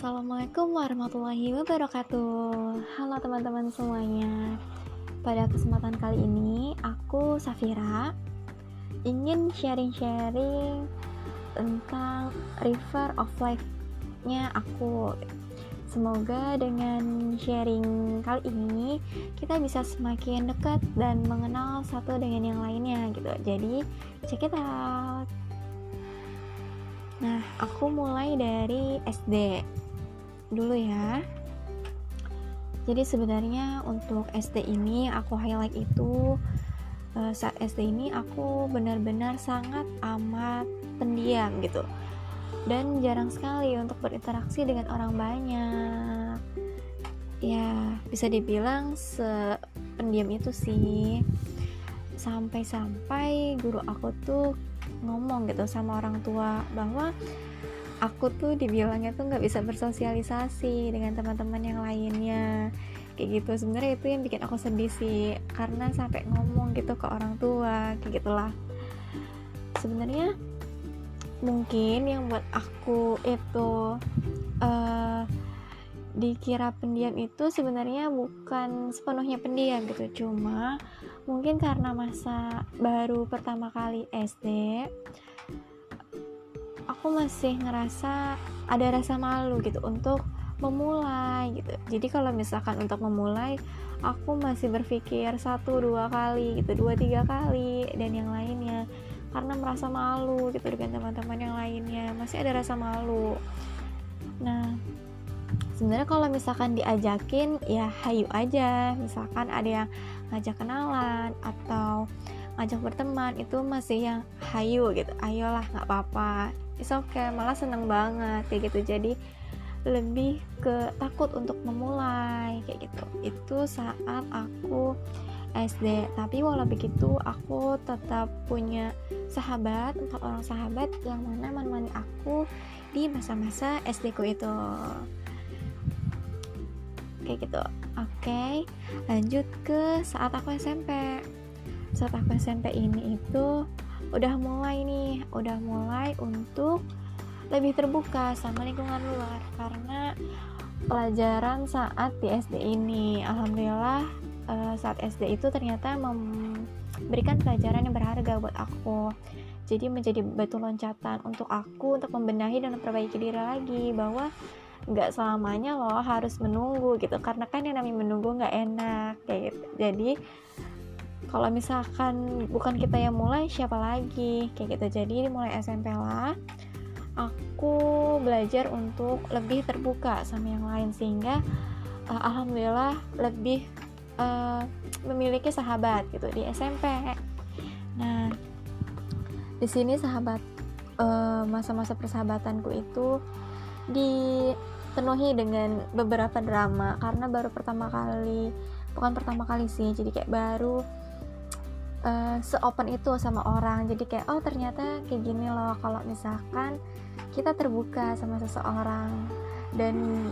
Assalamualaikum warahmatullahi wabarakatuh. Halo teman-teman semuanya. Pada kesempatan kali ini Aku Safira Ingin sharing-sharing Tentang River of Life-nya aku. Semoga dengan sharing kali ini Kita bisa semakin dekat Dan mengenal satu dengan yang lainnya gitu. Jadi check it out. Nah, aku mulai dari SD dulu ya. Jadi sebenarnya untuk SD ini aku highlight itu uh, saat SD ini aku benar-benar sangat amat pendiam gitu. Dan jarang sekali untuk berinteraksi dengan orang banyak. Ya, bisa dibilang sependiam itu sih. Sampai-sampai guru aku tuh ngomong gitu sama orang tua bahwa aku tuh dibilangnya tuh nggak bisa bersosialisasi dengan teman-teman yang lainnya. Kayak gitu. Sebenarnya itu yang bikin aku sedih sih. Karena sampai ngomong gitu ke orang tua kayak gitulah. Sebenarnya mungkin yang buat aku itu uh, dikira pendiam itu sebenarnya bukan sepenuhnya pendiam gitu. Cuma mungkin karena masa baru pertama kali SD aku masih ngerasa ada rasa malu gitu untuk memulai gitu. Jadi kalau misalkan untuk memulai aku masih berpikir satu dua kali gitu dua tiga kali dan yang lainnya. Karena merasa malu gitu dengan teman-teman yang lainnya masih ada rasa malu. Nah sebenarnya kalau misalkan diajakin ya hayu aja. Misalkan ada yang ngajak kenalan atau ngajak berteman itu masih yang hayu gitu. Ayolah nggak apa-apa is okay. Malah seneng banget kayak gitu. Jadi lebih ke takut untuk memulai kayak gitu. Itu saat aku SD tapi walau begitu aku tetap punya sahabat empat orang sahabat yang mana menemani aku di masa-masa SD ku itu. Kayak gitu. Oke lanjut ke saat aku SMP saat aku SMP ini itu udah mulai nih udah mulai untuk lebih terbuka sama lingkungan luar karena pelajaran saat di SD ini. Alhamdulillah uh, saat SD itu ternyata memberikan pelajaran yang berharga buat aku. Jadi menjadi batu loncatan untuk aku untuk membenahi dan memperbaiki diri lagi bahwa nggak selamanya loh harus menunggu gitu. Karena kan yang namanya menunggu nggak enak kayak gitu. Jadi kalau misalkan bukan kita yang mulai siapa lagi? Kayak gitu. Jadi mulai SMP lah. Aku belajar untuk lebih terbuka sama yang lain sehingga uh, alhamdulillah lebih uh, memiliki sahabat gitu di SMP nah di sini sahabat eh, masa-masa uh, persahabatanku itu dipenuhi dengan beberapa drama. Karena baru pertama kali bukan pertama kali sih jadi kayak baru uh, seopen itu sama orang. Jadi kayak oh ternyata kayak gini loh kalau misalkan kita terbuka sama seseorang. Dan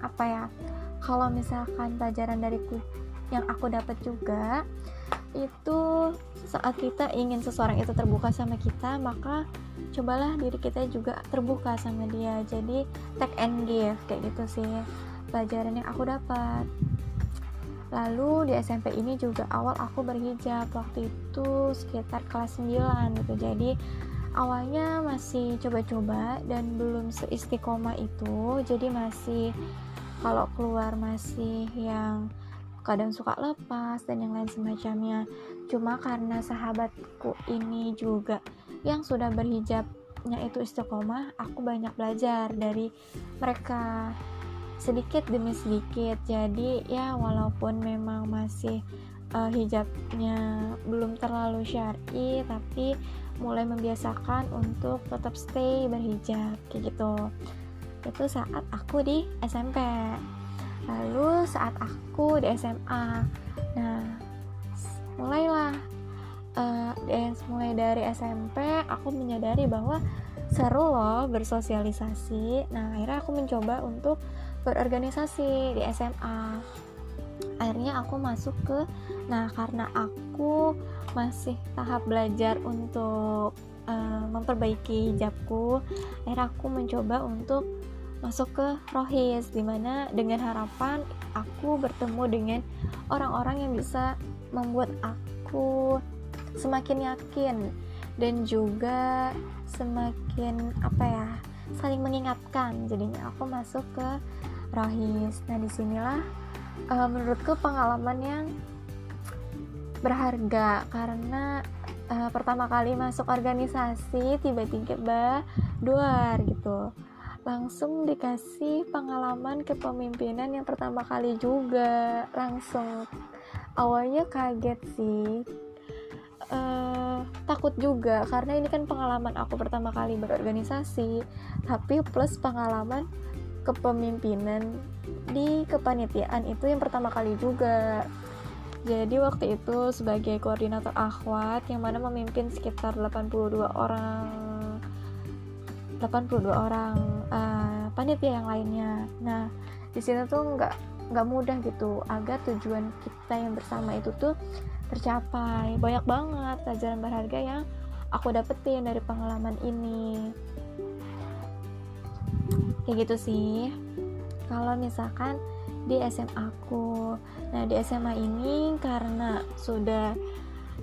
apa ya kalau misalkan pelajaran dariku yang aku dapat juga itu saat kita ingin seseorang itu terbuka sama kita maka cobalah diri kita juga terbuka sama dia. Jadi take and give kayak gitu sih pelajaran yang aku dapat lalu di SMP ini juga awal aku berhijab waktu itu sekitar kelas 9 gitu. Jadi awalnya masih coba-coba dan belum seistiqomah itu. Jadi masih kalau keluar masih yang kadang suka lepas dan yang lain semacamnya. Cuma karena sahabatku ini juga yang sudah berhijabnya itu istiqomah aku banyak belajar dari mereka sedikit demi sedikit. Jadi ya walaupun memang masih uh, hijabnya belum terlalu syari tapi mulai membiasakan untuk tetap stay berhijab kayak gitu. Itu saat aku di SMP lalu saat aku di SMA nah mulailah uh, mulai dari SMP aku menyadari bahwa seru loh bersosialisasi. Nah akhirnya aku mencoba untuk berorganisasi di SMA akhirnya aku masuk ke nah karena aku masih tahap belajar untuk uh, memperbaiki hijabku akhirnya aku mencoba untuk masuk ke rohis di mana dengan harapan aku bertemu dengan orang-orang yang bisa membuat aku semakin yakin dan juga semakin apa ya saling mengingatkan. Jadinya aku masuk ke rohis. Nah di sinilah uh, menurutku pengalaman yang berharga. Karena uh, pertama kali masuk organisasi tiba-tiba duar gitu. Langsung dikasih pengalaman kepemimpinan yang pertama kali juga langsung. Awalnya kaget sih. Uh, takut juga karena ini kan pengalaman aku pertama kali berorganisasi. Tapi plus pengalaman kepemimpinan di kepanitiaan itu yang pertama kali juga. Jadi waktu itu sebagai koordinator akhwat yang mana memimpin sekitar 82 orang 82 orang uh, panitia yang lainnya. Nah di sini tuh nggak nggak mudah gitu agar tujuan kita yang bersama itu tuh tercapai. Banyak banget pelajaran berharga yang aku dapetin dari pengalaman ini kayak gitu sih. Kalau misalkan di SMA aku nah di SMA ini karena sudah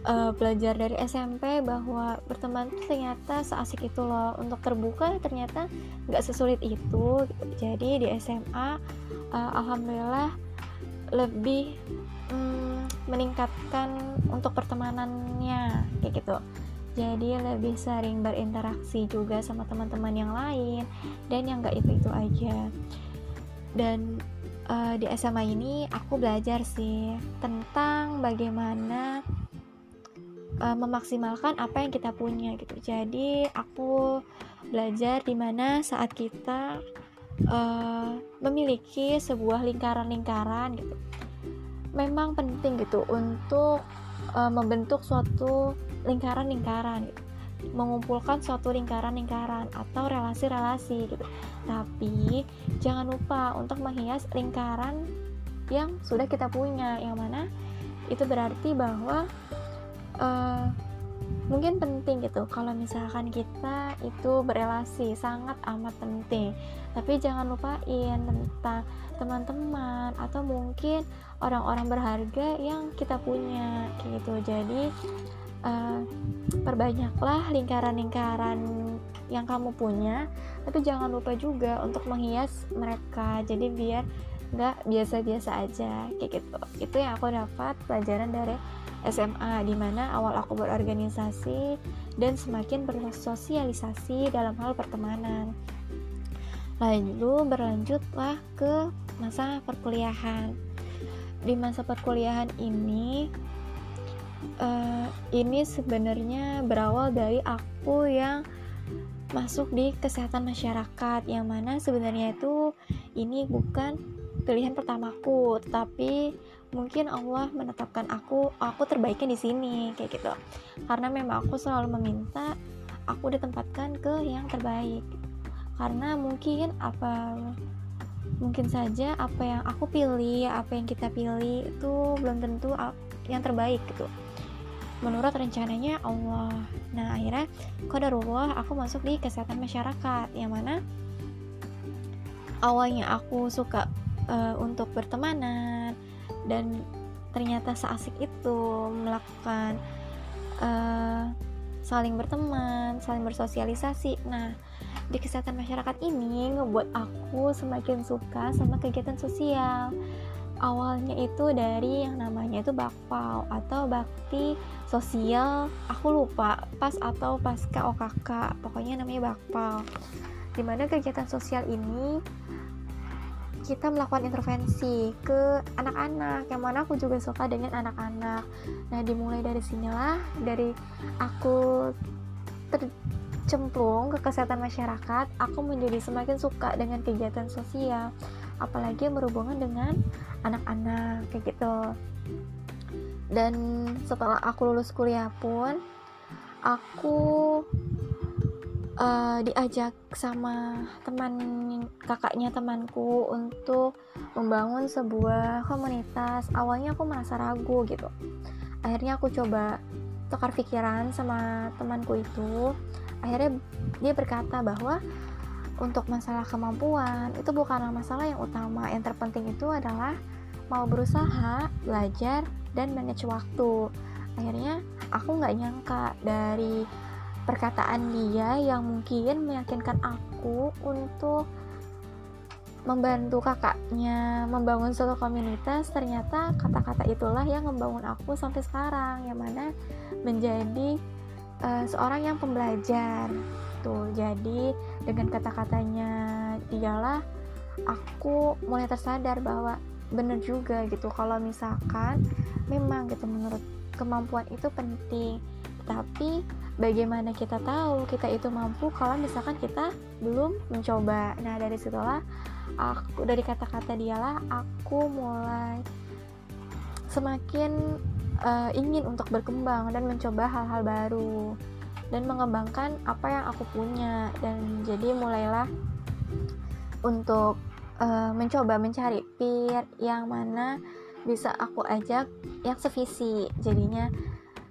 uh, belajar dari SMP bahwa berteman tuh ternyata seasik itu loh. Untuk terbuka ternyata nggak sesulit itu. Jadi di SMA uh, eh, alhamdulillah lebih um, meningkatkan untuk pertemanannya kayak gitu jadi lebih sering berinteraksi juga sama teman-teman yang lain dan yang nggak itu itu aja. Dan uh, di SMA ini aku belajar sih tentang bagaimana uh, memaksimalkan apa yang kita punya gitu. Jadi aku belajar di mana saat kita uh, memiliki sebuah lingkaran-lingkaran gitu. Memang penting gitu untuk uh, membentuk suatu lingkaran-lingkaran gitu. Mengumpulkan suatu lingkaran-lingkaran atau relasi-relasi gitu. Tapi jangan lupa untuk menghias lingkaran yang sudah kita punya, yang mana itu berarti bahwa uh, mungkin penting gitu. Kalau misalkan kita itu berelasi sangat amat penting. Tapi jangan lupain tentang teman-teman atau mungkin orang-orang berharga yang kita punya gitu. Jadi uh, perbanyaklah lingkaran-lingkaran yang kamu punya tapi jangan lupa juga untuk menghias mereka jadi biar nggak biasa-biasa aja kayak gitu itu yang aku dapat pelajaran dari SMA di mana awal aku berorganisasi dan semakin bersosialisasi dalam hal pertemanan. Lalu berlanjutlah ke masa perkuliahan. Di masa perkuliahan ini uh, ini sebenarnya berawal dari aku yang masuk di kesehatan masyarakat yang mana sebenarnya itu ini bukan pilihan pertamaku tetapi mungkin Allah menetapkan aku aku terbaiknya di sini kayak gitu. Karena memang aku selalu meminta aku ditempatkan ke yang terbaik. Karena mungkin apa mungkin saja apa yang aku pilih apa yang kita pilih itu belum tentu yang terbaik gitu menurut rencananya Allah nah akhirnya kodarullah aku masuk di kesehatan masyarakat yang mana awalnya aku suka uh, untuk bertemanan dan ternyata seasik itu melakukan uh, saling berteman, saling bersosialisasi. Nah, di kesehatan masyarakat ini ngebuat aku semakin suka sama kegiatan sosial. Awalnya itu dari yang namanya itu bakpao atau bakti sosial. Aku lupa pas atau pasca OKK, pokoknya namanya bakpao. Di mana kegiatan sosial ini kita melakukan intervensi ke anak-anak yang mana aku juga suka dengan anak-anak nah dimulai dari sinilah dari aku tercemplung ke kesehatan masyarakat aku menjadi semakin suka dengan kegiatan sosial. Apalagi yang berhubungan dengan anak-anak kayak gitu. Dan setelah aku lulus kuliah pun aku uh, diajak sama teman kakaknya temanku untuk membangun sebuah komunitas. Awalnya aku merasa ragu gitu. Akhirnya aku coba tukar pikiran sama temanku itu akhirnya dia berkata bahwa untuk masalah kemampuan itu bukanlah masalah yang utama. Yang terpenting itu adalah mau berusaha belajar dan manage waktu. Akhirnya aku nggak nyangka dari perkataan dia yang mungkin meyakinkan aku untuk membantu kakaknya membangun suatu komunitas ternyata kata-kata itulah yang membangun aku sampai sekarang yang mana menjadi uh, seorang yang pembelajar. Tuh jadi dengan kata-katanya dialah aku mulai tersadar bahwa bener juga gitu. Kalau misalkan memang gitu menurut kemampuan itu penting. Tapi bagaimana kita tahu kita itu mampu kalau misalkan kita belum mencoba? Nah dari situlah aku dari kata-kata dialah aku mulai semakin uh, ingin untuk berkembang dan mencoba hal-hal baru dan mengembangkan apa yang aku punya dan jadi mulailah untuk uh, mencoba mencari peer yang mana bisa aku ajak yang sevisi jadinya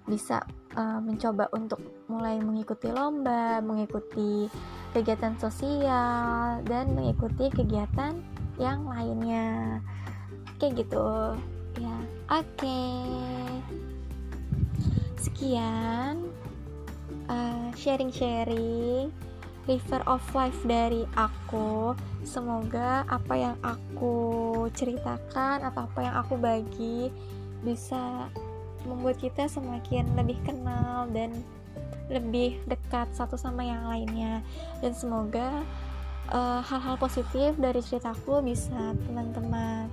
bisa uh, mencoba untuk mulai mengikuti lomba, mengikuti kegiatan sosial dan mengikuti kegiatan yang lainnya. Kayak gitu. Oke. Sekian uh, sharing-sharing river of life dari aku. Semoga apa yang aku ceritakan atau apa yang aku bagi bisa membuat kita semakin lebih kenal dan lebih dekat satu sama yang lainnya dan semoga eh, hal-hal uh, positif dari ceritaku bisa teman-teman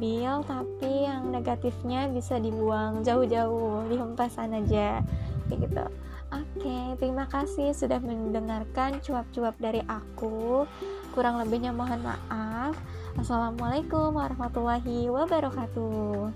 ambil tapi yang negatifnya bisa dibuang jauh-jauh dihempas aja kayak gitu. Oke terima kasih sudah mendengarkan cuap-cuap dari aku. Kurang lebihnya mohon maaf. Assalamualaikum warahmatullahi wabarakatuh